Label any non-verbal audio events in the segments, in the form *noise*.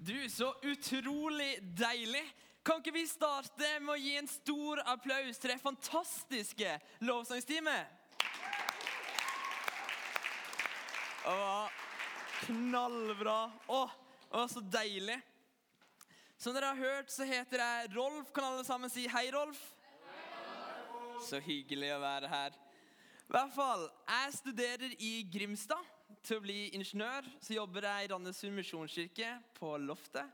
Du, så utrolig deilig. Kan ikke vi starte med å gi en stor applaus til det fantastiske lovsangsteamet? Var knallbra. Å, var så deilig. Som dere har hørt, så heter jeg Rolf. Kan alle sammen si hei, Rolf? Så hyggelig å være her. I hvert fall, Jeg studerer i Grimstad til å bli ingeniør. Så jobber jeg i Randesund misjonskirke på Loftet.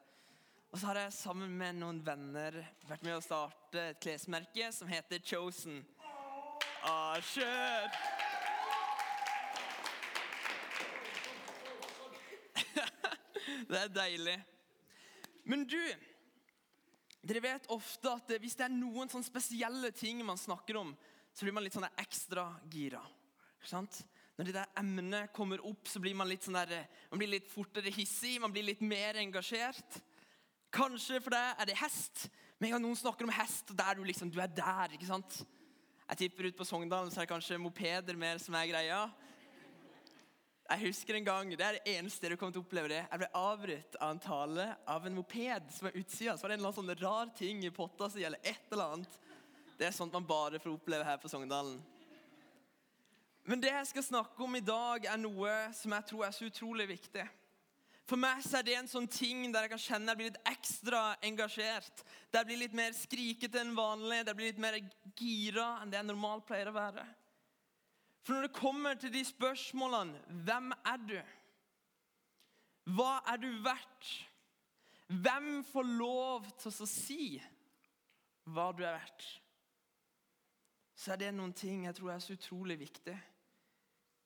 Og så har jeg sammen med noen venner vært med å starte et klesmerke som heter Chosen. Ah, kjør! *laughs* det er deilig. Men du, dere vet ofte at hvis det er noen sånne spesielle ting man snakker om, så blir man litt sånn ekstra gira. Ikke Sant? Når det der emnet kommer opp, så blir man litt, sånn der, man blir litt fortere hissig, man blir litt mer engasjert. Kanskje for deg er det hest. Med en gang noen snakker om hest, og der du liksom, du er der. ikke sant? Jeg tipper ut på Sogndalen så er det kanskje mopeder mer som er greia. Jeg husker en gang, Det er det eneste du kommer til å oppleve det. Jeg ble avbrutt av en tale av en moped som er utsida. Så var det en eller annen sånn rar ting i potta si, eller et eller annet. Det er sånt man bare får oppleve her på Sogndalen. Men det jeg skal snakke om i dag, er noe som jeg tror er så utrolig viktig. For meg er det en sånn ting der jeg kan kjenne jeg blir litt ekstra engasjert. Der jeg blir litt mer skrikete enn vanlig, der jeg blir litt mer gira enn det jeg normalt pleier å være. For når det kommer til de spørsmålene Hvem er du? Hva er du verdt? Hvem får lov til å si hva du er verdt? Så er det noen ting jeg tror er så utrolig viktig.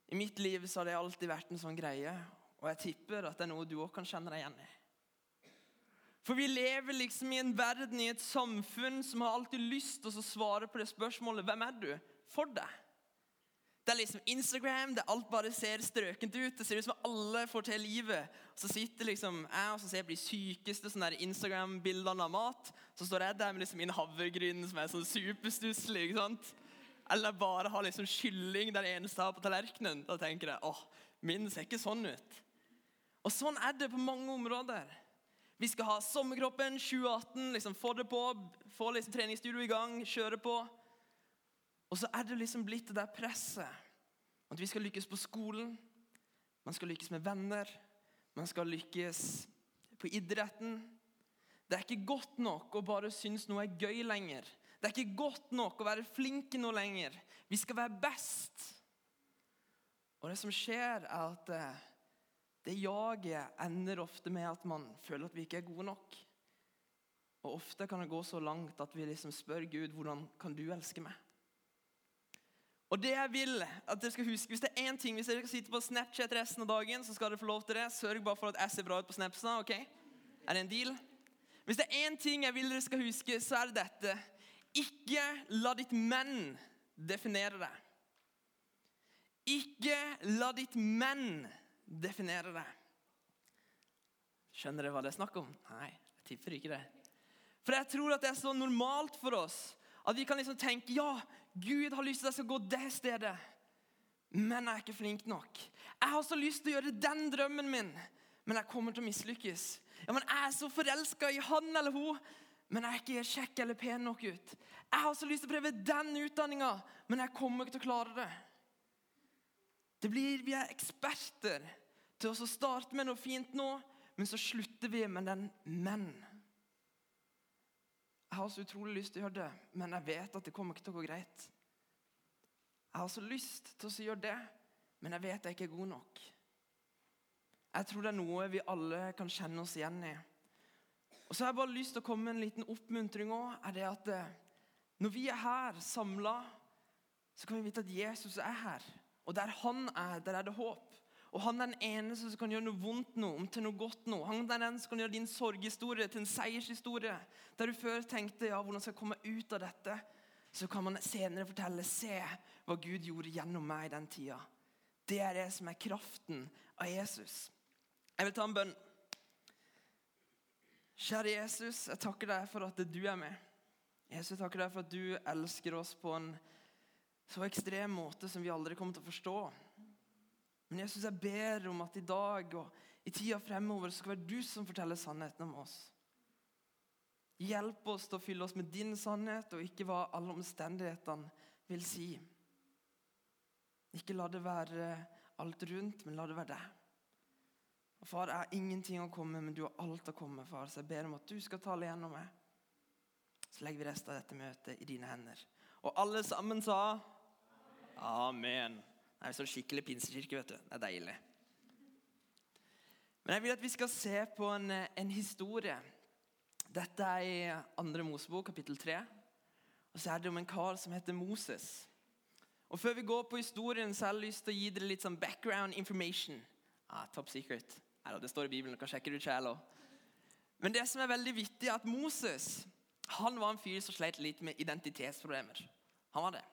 I mitt liv så har det alltid vært en sånn greie, og jeg tipper at det er noe du òg kan kjenne deg igjen i. For vi lever liksom i en verden, i et samfunn, som har alltid lyst til å svare på det spørsmålet Hvem er du? For deg. Det er liksom Instagram, det alt bare ser strøkent ut. Det ser ut som alle får til livet. Så sitter liksom jeg og så ser jeg på de sykeste sånne Instagram-bildene av mat. Så står jeg der med liksom min havregryn som er sånn superstusslig. ikke sant? Eller bare ha liksom kylling den eneste har på tallerkenen. Da tenker jeg åh, min ser ikke sånn ut. Og Sånn er det på mange områder. Vi skal ha Sommerkroppen 2018. liksom Få det på, få liksom treningsstudio i gang, kjøre på. Og så er det liksom blitt det der presset. At vi skal lykkes på skolen, man skal lykkes med venner, man skal lykkes på idretten. Det er ikke godt nok å bare synes noe er gøy lenger. Det er ikke godt nok å være flinke noe lenger. Vi skal være best. Og det som skjer, er at eh, det jaget ender ofte med at man føler at vi ikke er gode nok. Og Ofte kan det gå så langt at vi liksom spør Gud hvordan kan du elske meg. Og det jeg vil at dere skal huske, Hvis det er én ting, hvis dere skal sitte på Snapchat resten av dagen, så skal dere få lov til det. Sørg bare for at jeg ser bra ut på Snapsa. ok? Er det en deal? Hvis det er én ting jeg vil dere skal huske, så er det dette. Ikke la ditt menn definere deg. Ikke la ditt menn definere deg. Skjønner dere hva det er snakk om? Nei, jeg tipper ikke det. For jeg tror at det er så normalt for oss at vi kan liksom tenke ja, Gud har lyst til at jeg skal gå det stedet, men jeg er ikke flink nok. Jeg har så lyst til å gjøre den drømmen min, men jeg kommer til å mislykkes. Ja, men Jeg er så forelska i han eller hun, men jeg er ikke kjekk eller pen nok ut. Jeg har så lyst til å prøve den utdanninga, men jeg kommer ikke til å klare det. Det blir, Vi er eksperter til å starte med noe fint nå, men så slutter vi med den 'men'. Jeg har så utrolig lyst til å gjøre det, men jeg vet at det kommer ikke til å gå greit. Jeg har så lyst til å gjøre det, men jeg vet jeg ikke er god nok. Jeg tror det er noe vi alle kan kjenne oss igjen i. Og så har jeg bare lyst til å komme med en liten oppmuntring òg. Er det at eh, når vi er her samla, så kan vi vite at Jesus er her. Og der han er, der er det håp. Og han er den eneste som kan gjøre noe vondt noe om til noe godt noe. Han er den som kan gjøre din sorghistorie til en seiershistorie. Der du før tenkte ja, hvordan skal jeg komme ut av dette, så kan man senere fortelle se hva Gud gjorde gjennom meg i den tida. Det er det som er kraften av Jesus. Jeg vil ta en bønn. Kjære Jesus, jeg takker deg for at du er med. Jesus, jeg takker deg for at du elsker oss på en så ekstrem måte som vi aldri kommer til å forstå. Men Jesus, jeg ber om at i dag og i tida fremover skal det være du som forteller sannheten om oss. Hjelp oss til å fylle oss med din sannhet, og ikke hva alle omstendighetene vil si. Ikke la det være alt rundt, men la det være deg. Og Far, jeg har ingenting å komme med, men du har alt å komme med, far. Så jeg ber om at du skal tale gjennom meg. Så legger vi resten av dette møtet i dine hender. Og alle sammen sa Amen. Det er sånn skikkelig pinsekirke, vet du. Det er deilig. Men jeg vil at vi skal se på en, en historie. Dette er i andre Mosebok, kapittel 3. Og så er det om en kar som heter Moses. Og Før vi går på historien, så har jeg lyst til å gi dere litt sånn background information. Ah, top secret. Eller, det står i Bibelen, du kan sjekke det selv Men det som er veldig vittig, er at Moses han var en fyr som sleit litt med identitetsproblemer. Han var det.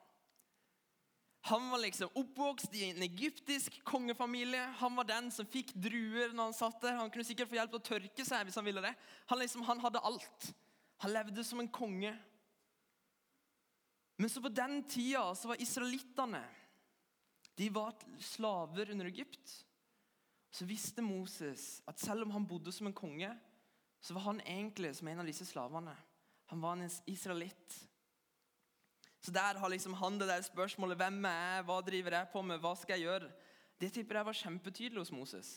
Han var liksom oppvokst i en egyptisk kongefamilie. Han var den som fikk druer når han satt der. Han kunne sikkert få hjelp til å tørke seg hvis han ville det. Han, liksom, han hadde alt. Han levde som en konge. Men så på den tida så var israelittene slaver under Egypt så visste Moses at selv om han bodde som en konge, så var han egentlig som en av disse slavene. Han var en israelitt. Så der har liksom han det der spørsmålet hvem er jeg, hva driver jeg på med, hva skal jeg gjøre? Det tipper jeg var kjempetydelig hos Moses.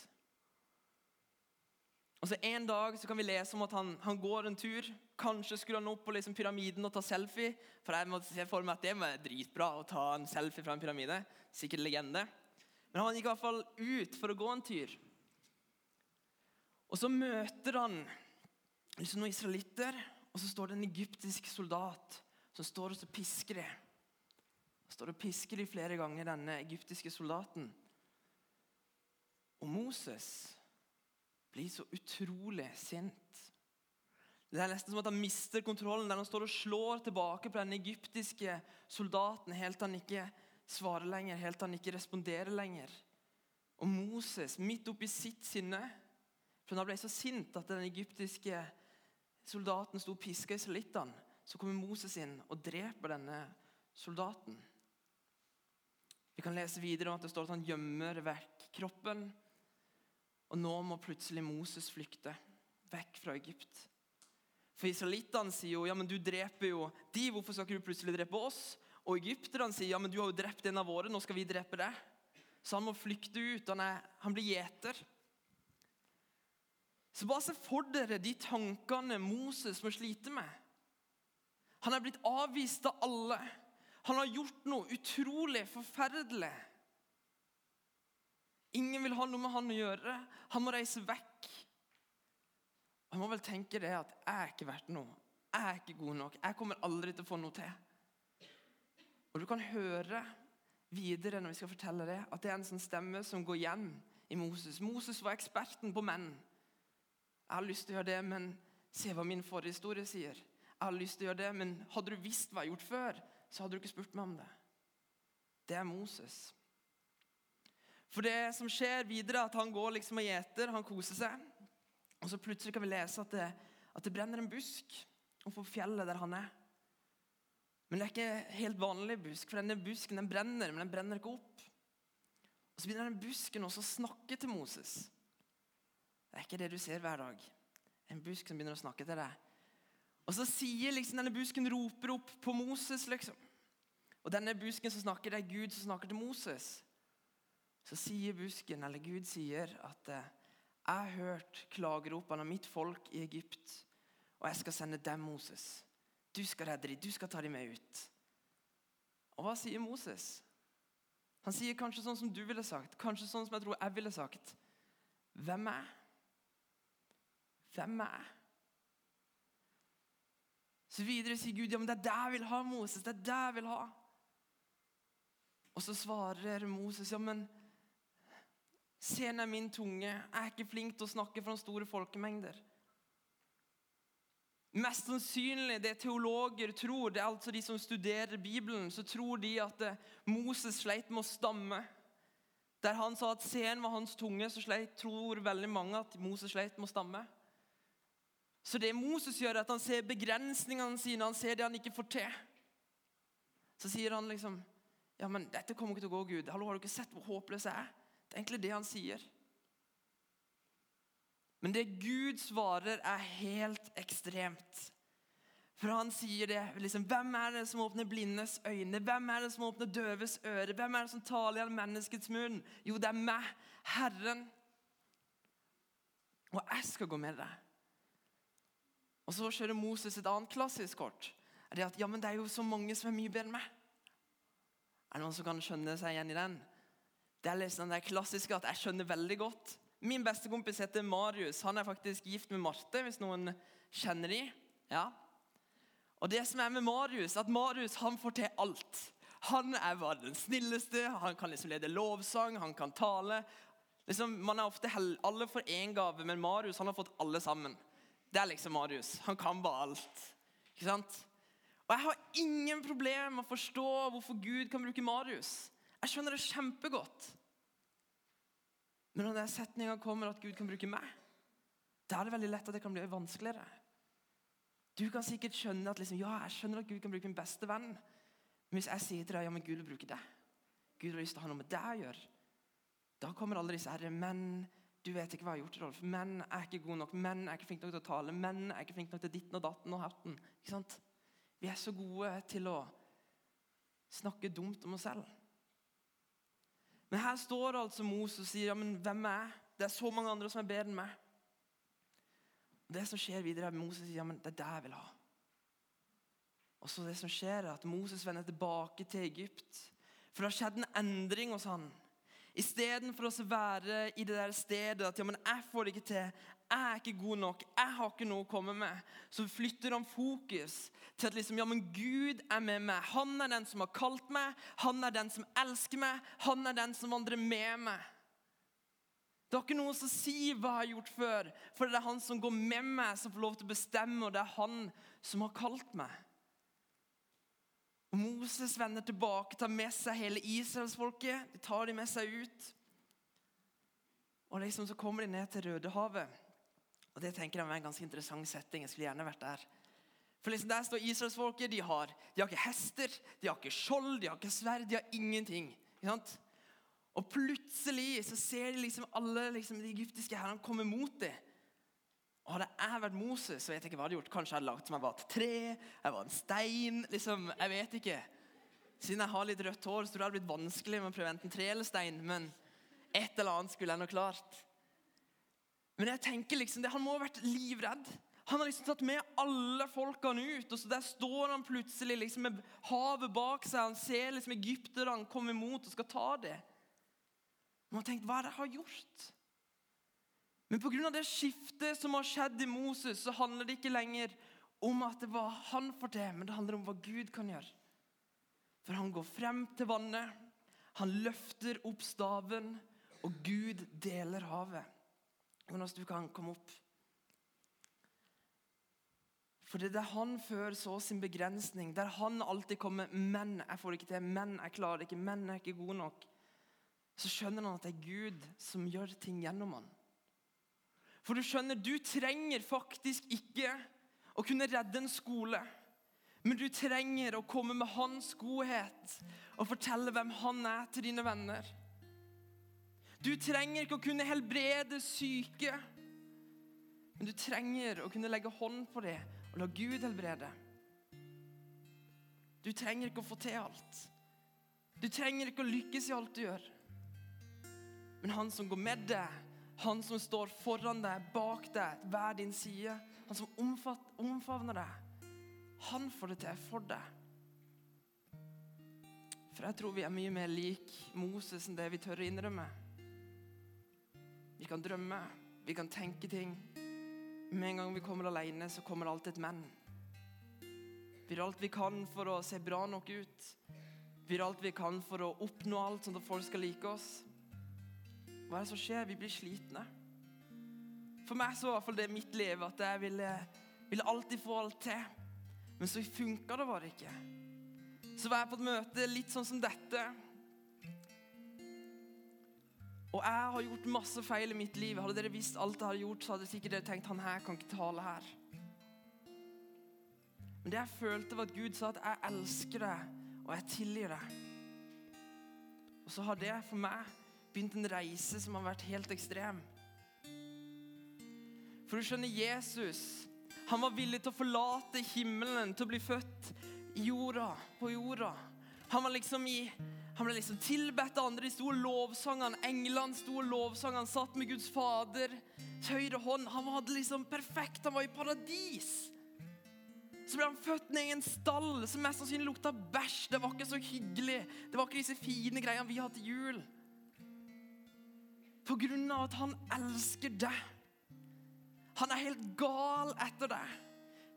Og så En dag så kan vi lese om at han, han går en tur. Kanskje skulle han opp på liksom pyramiden og ta selfie. For jeg må se for meg at det var dritbra å ta en selfie fra en pyramide. Sikkert legende. Men han gikk i hvert fall ut for å gå en tur. Og Så møter han liksom noen israelitter, og så står det en egyptisk soldat som står og pisker dem. Han står og pisker dem flere ganger, denne egyptiske soldaten. Og Moses blir så utrolig sint. Det er nesten som at han mister kontrollen der han står og slår tilbake på den egyptiske soldaten helt til han ikke svare lenger, helt til han ikke responderer lenger. Og Moses, midt oppi sitt sinne For han ble så sint at den egyptiske soldaten sto og piska israelittene. Så kommer Moses inn og dreper denne soldaten. Vi kan lese videre om at det står at han gjemmer vekk kroppen. Og nå må plutselig Moses flykte vekk fra Egypt. For israelittene sier jo ja, men du dreper jo de, hvorfor skal ikke du plutselig drepe oss? Og egypterne sier ja, men du har jo drept en av våre, nå skal vi drepe deg. Så han må flykte ut. Han, er, han blir gjeter. Så bare se for dere de tankene Moses må slite med. Han er blitt avvist av alle. Han har gjort noe utrolig forferdelig. Ingen vil ha noe med han å gjøre. Han må reise vekk. Han må vel tenke det at 'jeg er ikke verdt noe'. 'Jeg er ikke god nok. Jeg kommer aldri til å få noe til'. Og du kan høre videre når vi skal fortelle det, at det er en sånn stemme som går igjen i Moses. Moses var eksperten på menn. Jeg har lyst til å gjøre det, men se hva min forhistorie sier. Jeg har lyst til å gjøre det, men hadde du visst hva jeg har gjort før, så hadde du ikke spurt meg om det. Det er Moses. For det som skjer videre, at han går liksom og gjeter, han koser seg. Og så plutselig kan vi lese at det, at det brenner en busk oppå fjellet der han er. Men det er ikke helt vanlig busk, for denne busken den brenner, men den brenner ikke opp. Og Så begynner den busken også å snakke til Moses. Det er ikke det du ser hver dag. En busk som begynner å snakke til deg. Og så sier liksom denne busken roper opp på Moses, liksom. Og denne busken som snakker, det er Gud som snakker til Moses. Så sier busken, eller Gud sier, at eh, jeg har hørt klageropene av mitt folk i Egypt, og jeg skal sende dem, Moses. Du skal redde dem, du skal ta dem med ut. Og hva sier Moses? Han sier kanskje sånn som du ville sagt, kanskje sånn som jeg tror jeg ville sagt. Hvem er jeg? Hvem er jeg? Så videre sier Gud ja, men det er det jeg vil ha, Moses. det er det jeg vil ha. Og så svarer Moses ja, men se er min tunge. Jeg er ikke flink til å snakke for store folkemengder. Mest sannsynlig det teologer tror, det er altså de som studerer Bibelen, så tror de at eh, Moses sleit med å stamme. Der han sa at sen var hans tunge, så sleit, tror veldig mange at Moses sleit med å stamme. Så det Moses gjør, er at han ser begrensningene sine, han ser det han ikke får til. Så sier han liksom Ja, men dette kommer ikke til å gå, Gud. Hallo, Har du ikke sett hvor håpløs jeg er? Det er egentlig det han sier. Men det Gud svarer, er helt ekstremt. For han sier det. liksom, Hvem er det som åpner blindes øyne? Hvem er det som åpner døves øre? Hvem er det som taler gjennom menneskets munn? Jo, det er meg, Herren. Og jeg skal gå med deg. Og så kjører Moses et annet klassisk kort. Det at ja, men det er jo så mange som er mye bedre enn meg. Er det noen som kan skjønne seg igjen i den? Det er liksom det klassiske at jeg skjønner veldig godt. Min bestekompis heter Marius. Han er faktisk gift med Marte, hvis noen kjenner de. Ja. Og det som er med Marius, at Marius han får til alt. Han er bare den snilleste, han kan liksom lede lovsang, han kan tale. Liksom, man er ofte Alle får én gave, men Marius han har fått alle sammen. Det er liksom Marius. Han kan bare alt. Ikke sant? Og Jeg har ingen problem med å forstå hvorfor Gud kan bruke Marius. Jeg skjønner det kjempegodt. Men når den setninga kommer at Gud kan bruke meg, da er det veldig lett at det kan bli vanskeligere. Du kan sikkert skjønne at liksom, ja, jeg skjønner at Gud kan bruke min beste venn. Men hvis jeg sier til deg ja, men Gud vil bruke deg, Gud har lyst til å ha noe med deg å gjøre, da kommer alle disse herre men du vet ikke hva jeg har gjort, Rolf. Menn er ikke gode nok. Menn er ikke flinke nok til å tale. Menn er ikke flinke nok til ditten og datten og hatten. Ikke sant? Vi er så gode til å snakke dumt om oss selv. Men her står altså Moses og sier ja, men hvem er jeg? Det er så mange andre som er bedre enn meg. Det som skjer videre, er at Moses sier ja, men det er det jeg vil ha. Og så det som skjer er at Moses vender tilbake til Egypt. For det har skjedd en endring hos han. Istedenfor å være i det der stedet at ja, men jeg får det ikke til, jeg er ikke god nok, jeg har ikke noe å komme med, så flytter han fokus til at liksom, ja, men Gud er med meg. Han er den som har kalt meg, han er den som elsker meg, han er den som vandrer med meg. Det har ikke noe å si hva jeg har gjort før, for det er han som går med meg, som får lov til å bestemme, og det er han som har kalt meg. Og Moses vender tilbake, tar med seg hele israelsfolket. De tar de med seg ut. Og liksom så kommer de ned til Rødehavet. Og Det tenker jeg var en ganske interessant setting. Jeg skulle gjerne vært der. For liksom Der står israelsfolket. De har, de har ikke hester, de har ikke skjold, de har ikke sverd, de har ingenting. Ikke sant? Og plutselig så ser de liksom alle liksom, de egyptiske herrene komme mot dem. Og Hadde jeg vært Moses, så vet jeg ikke hva jeg hadde gjort. Kanskje jeg hadde lagt jeg var et tre, jeg var en stein. liksom, Jeg vet ikke. Siden jeg har litt rødt hår, så tror jeg det hadde blitt vanskelig med å prøve enten tre eller stein. Men et eller annet skulle jeg nå klart. Men jeg tenker liksom, det, han må ha vært livredd. Han har liksom tatt med alle folkene ut, og så der står han plutselig liksom med havet bak seg. Han ser liksom egypterne komme imot og skal ta det. Man har tenkt, hva er det jeg har gjort? Men pga. det skiftet som har skjedd i Moses, så handler det ikke lenger om at det var han for det, men det handler om hva Gud kan gjøre. For han går frem til vannet, han løfter opp staven, og Gud deler havet. Jonas, du kan komme opp. For det er der han før så sin begrensning, der han alltid kommer 'Men jeg får det ikke til. Men jeg klarer det ikke. Men jeg er ikke god nok.' Så skjønner han at det er Gud som gjør ting gjennom han. For du skjønner, du trenger faktisk ikke å kunne redde en skole. Men du trenger å komme med hans godhet og fortelle hvem han er til dine venner. Du trenger ikke å kunne helbrede syke, men du trenger å kunne legge hånd på det og la Gud helbrede. Du trenger ikke å få til alt. Du trenger ikke å lykkes i alt du gjør. Men han som går med deg, han som står foran deg, bak deg, hver din side. Han som omfavner deg. Han får det til for deg. For jeg tror vi er mye mer lik Moses enn det vi tør å innrømme. Vi kan drømme, vi kan tenke ting. Med en gang vi kommer alene, så kommer det alltid et men. Vi gjør alt vi kan for å se bra nok ut. Vi gjør alt vi kan for å oppnå alt sånn at folk skal like oss. Hva er det som skjer? Vi blir slitne. For meg så var i hvert fall det mitt liv at jeg ville, ville alltid få alt til. Men så funka det bare ikke. Så var jeg på et møte litt sånn som dette. Og jeg har gjort masse feil i mitt liv. Hadde dere visst alt jeg hadde gjort, så hadde sikkert dere tenkt han her kan ikke tale her. Men det jeg følte, var at Gud sa at jeg elsker deg, og jeg tilgir deg. Og så har det for meg begynt en reise som har vært helt ekstrem. For du skjønner, Jesus han var villig til å forlate himmelen, til å bli født i jorda, på jorda. Han var liksom i han ble liksom tilbedt av andre. De sto og lovsangene. Englene sto og lovsang. Han satt med Guds fader høyre hånd. Han var liksom perfekt. Han var i paradis. Så ble han født ned i en stall som mest sannsynlig lukta bæsj. Det var ikke så hyggelig. Det var ikke disse fine greiene vi har til jul. På grunn av at han elsker deg. Han er helt gal etter deg.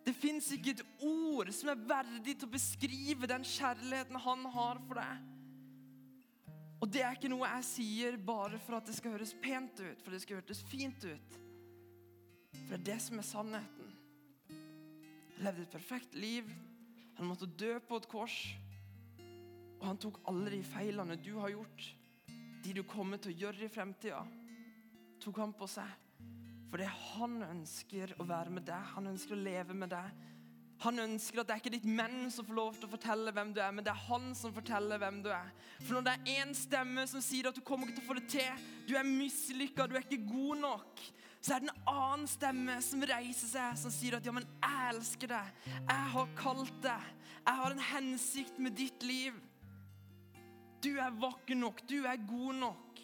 Det fins ikke et ord som er verdig til å beskrive den kjærligheten han har for deg. Og det er ikke noe jeg sier bare for at det skal høres pent ut, for det skal høres fint ut. For det er det som er sannheten. Han levde et perfekt liv. Han måtte dø på et kors. Og han tok alle de feilene du har gjort, de du kommer til å gjøre i fremtida, tok han på seg. For det han ønsker å være med deg, han ønsker å leve med deg. Han ønsker at det er ikke ditt menn som får lov til å fortelle hvem du er, men det er han som forteller hvem du er. For når det er én stemme som sier at du kommer ikke til å få det til, du er mislykka, du er ikke god nok, så er det en annen stemme som reiser seg, som sier at ja, men jeg elsker deg. Jeg har kalt deg. Jeg har en hensikt med ditt liv. Du er vakker nok. Du er god nok.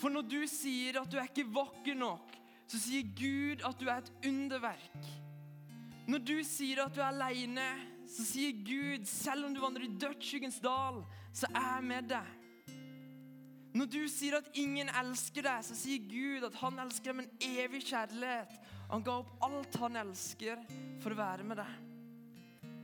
For når du sier at du er ikke vakker nok, så sier Gud at du er et underverk. Når du sier at du er aleine, så sier Gud, selv om du vandrer i dødsskyggens dal, så er jeg med deg. Når du sier at ingen elsker deg, så sier Gud at han elsker deg med en evig kjærlighet. Han ga opp alt han elsker, for å være med deg.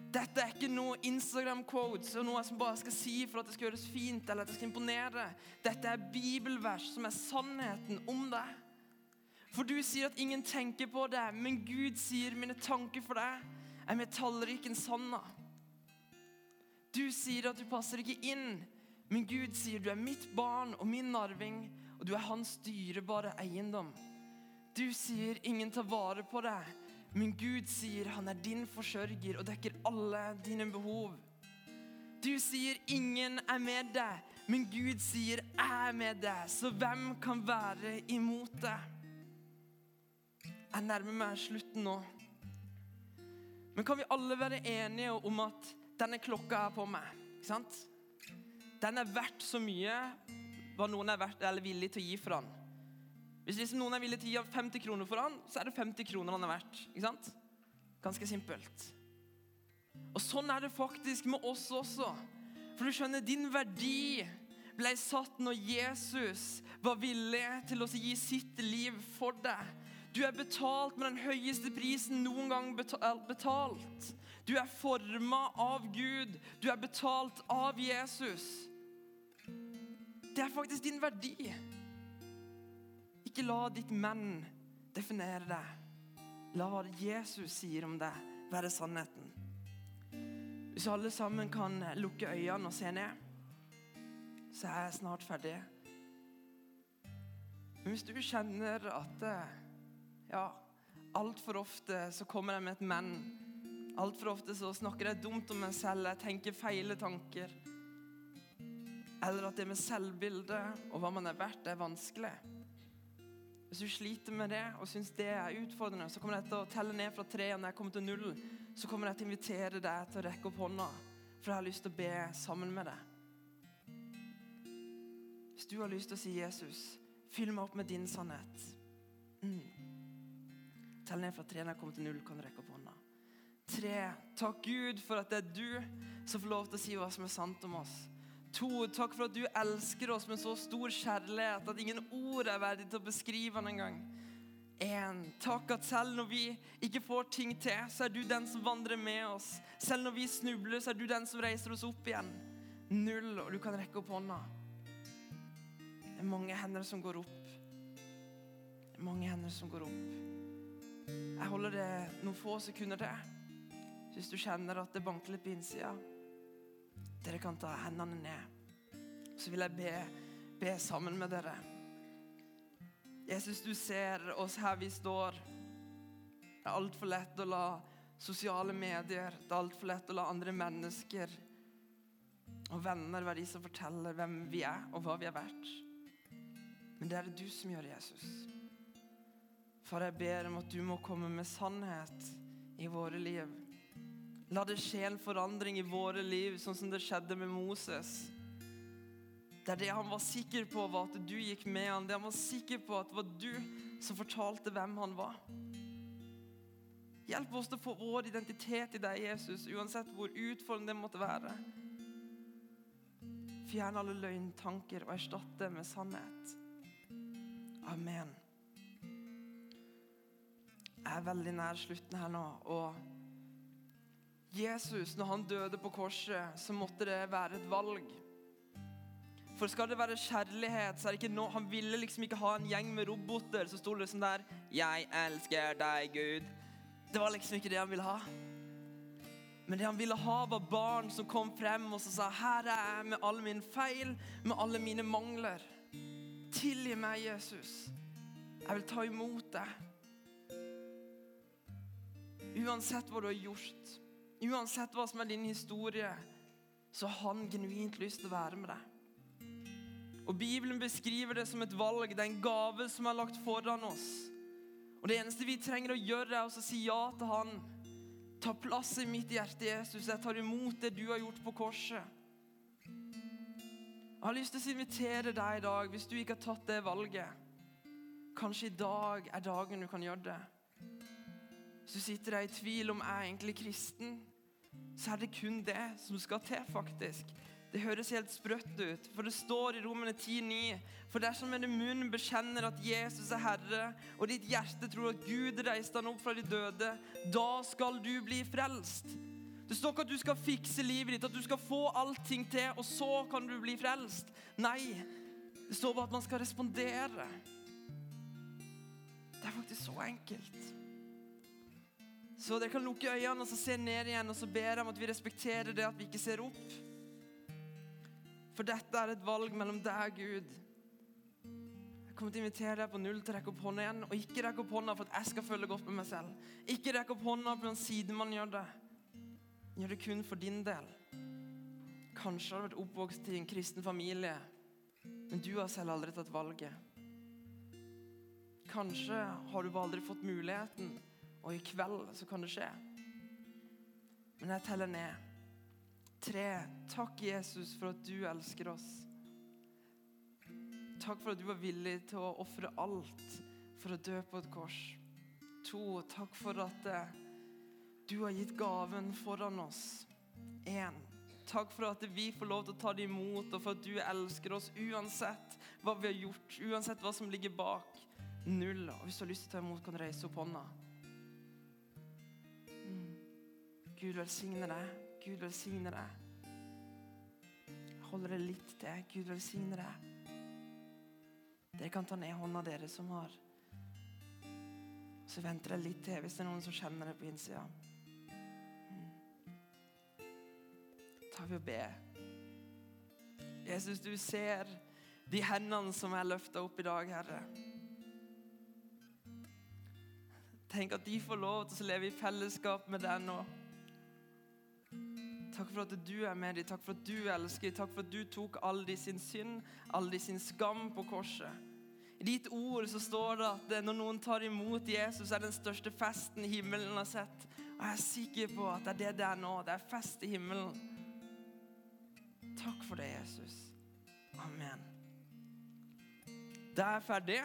Dette er ikke noe Instagram-quotes og noe jeg som bare skal si for at det skal gjøres fint eller at det skal imponere. Dette er bibelvers som er sannheten om deg. For du sier at ingen tenker på det, men Gud sier mine tanker for deg er mer tallrike enn sanda. Du sier at du passer ikke inn, men Gud sier du er mitt barn og min arving, og du er hans dyrebare eiendom. Du sier ingen tar vare på deg, men Gud sier han er din forsørger og dekker alle dine behov. Du sier ingen er med deg, men Gud sier jeg er med deg, så hvem kan være imot deg? Jeg nærmer meg slutten nå. Men kan vi alle være enige om at denne klokka er på meg? Ikke sant? Den er verdt så mye hva noen er verdt, eller villig til å gi for den. Hvis liksom noen er villig til å gi 50 kroner for den, så er det 50 kroner han er verdt. Ikke sant? Ganske simpelt. Og sånn er det faktisk med oss også. For du skjønner, din verdi ble satt når Jesus var villig til å gi sitt liv for deg. Du er betalt med den høyeste prisen noen gang betalt. Du er forma av Gud. Du er betalt av Jesus. Det er faktisk din verdi. Ikke la ditt menn definere deg. La hva Jesus sier om deg, være sannheten. Hvis alle sammen kan lukke øynene og se ned, så er jeg snart ferdig. Men hvis du kjenner at ja, altfor ofte så kommer jeg med et men. Altfor ofte så snakker jeg dumt om meg selv. Jeg tenker feile tanker. Eller at det med selvbildet og hva man er verdt, er vanskelig. Hvis du sliter med det og syns det er utfordrende, så kommer jeg til å telle ned fra tre. Når jeg kommer til null, så kommer jeg til å invitere deg til å rekke opp hånda. For jeg har lyst til å be sammen med deg. Hvis du har lyst til å si Jesus, fyll meg opp med din sannhet. Mm. Tell ned fra tre når jeg kommer til null. kan du rekke opp hånda. Tre. Takk Gud for at det er du som får lov til å si hva som er sant om oss. To. Takk for at du elsker oss med så stor kjærlighet at ingen ord er verdig til å beskrive den engang. En. Takk at selv når vi ikke får ting til, så er du den som vandrer med oss. Selv når vi snubler, så er du den som reiser oss opp igjen. Null, og du kan rekke opp hånda. Det er mange hender som går opp. Det er mange hender som går opp. Jeg holder det noen få sekunder til. Hvis du kjenner at det banker litt på innsida. Dere kan ta hendene ned. Så vil jeg be, be sammen med dere. Jesus, du ser oss her vi står. Det er altfor lett å la sosiale medier, det er altfor lett å la andre mennesker og venner være de som forteller hvem vi er, og hva vi er verdt. Men det er det du som gjør, Jesus. Far, jeg ber om at du må komme med sannhet i våre liv. La det skje en forandring i våre liv, sånn som det skjedde med Moses. Det er det han var sikker på, var at du gikk med han. Det han var sikker på, at det var du som fortalte hvem han var. Hjelp oss til å få vår identitet i deg, Jesus, uansett hvor utfordrende det måtte være. Fjern alle løgntanker og erstatt det med sannhet. Amen. Er veldig nær slutten her nå. og Jesus, når han døde på korset, så måtte det være et valg. For skal det være kjærlighet, så er det ikke no Han ville liksom ikke ha en gjeng med roboter som sto liksom der 'Jeg elsker deg, Gud'. Det var liksom ikke det han ville ha. Men det han ville ha, var barn som kom frem og sa 'Her er jeg med alle mine feil, med alle mine mangler'. Tilgi meg, Jesus. Jeg vil ta imot deg. Uansett hva du har gjort, uansett hva som er din historie, så har han genuint lyst til å være med deg. Og Bibelen beskriver det som et valg. Det er en gave som er lagt foran oss. Og Det eneste vi trenger å gjøre, er å si ja til Han. Ta plass i mitt hjerte, Jesus. Jeg tar imot det du har gjort på korset. Jeg har lyst til å invitere deg i dag, hvis du ikke har tatt det valget. Kanskje i dag er dagen du kan gjøre det. Du sitter der i tvil om jeg er egentlig kristen, så er det kun det som skal til, faktisk. Det høres helt sprøtt ut, for det står i Romene 10,9.: For dersom med munnen bekjenner at Jesus er Herre, og ditt hjerte tror at Gud reiste han opp fra de døde, da skal du bli frelst. Det står ikke at du skal fikse livet ditt, at du skal få allting til, og så kan du bli frelst. Nei, det står bare at man skal respondere. Det er faktisk så enkelt. Så dere kan lukke øynene og så se ned igjen, og så ber dem at vi respekterer det at vi ikke ser opp. For dette er et valg mellom deg og Gud. Jeg kommer til å invitere deg på null til å rekke opp hånda igjen. Og ikke rekke opp hånda for at jeg skal føle godt med meg selv. Ikke rekke opp hånda på den siden man gjør det. Gjør det kun for din del. Kanskje har du vært oppvokst i en kristen familie, men du har selv aldri tatt valget. Kanskje har du bare aldri fått muligheten, og i kveld så kan det skje. Men jeg teller ned. Tre, takk Jesus for at du elsker oss. Takk for at du var villig til å ofre alt for å dø på et kors. To, takk for at eh, du har gitt gaven foran oss. En, takk for at vi får lov til å ta det imot, og for at du elsker oss uansett hva vi har gjort, uansett hva som ligger bak. Null. Og hvis du har lyst til å ta imot, kan du reise opp hånda. Gud velsigne deg. Gud velsigne deg. Holder det litt til. Gud velsigne deg. Dere kan ta ned hånda dere som har. Så venter jeg litt til hvis det er noen som kjenner det på innsida. Mm. tar vi og ber. Jesus, du ser de hendene som er løfta opp i dag, Herre. Tenk at de får lov til å leve i fellesskap med deg nå. Takk for at du er med dem. Takk for at du elsker dem. Takk for at du tok all de sin synd, all de sin skam på korset. I ditt ord så står det at når noen tar imot Jesus, er det den største festen himmelen har sett. Og jeg er sikker på at det er det det er nå. Det er fest i himmelen. Takk for det, Jesus. Amen. Det er ferdig.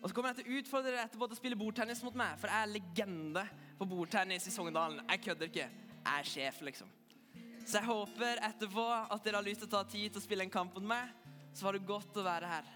Og så kommer jeg til å utfordre dere etterpå til å spille bordtennis mot meg, for jeg er legende på bordtennis i Sogndalen. Jeg kødder ikke er sjef, liksom. Så jeg håper etterpå at dere har lyst til å ta tid til å spille en kamp mot meg. Så var det godt å være her.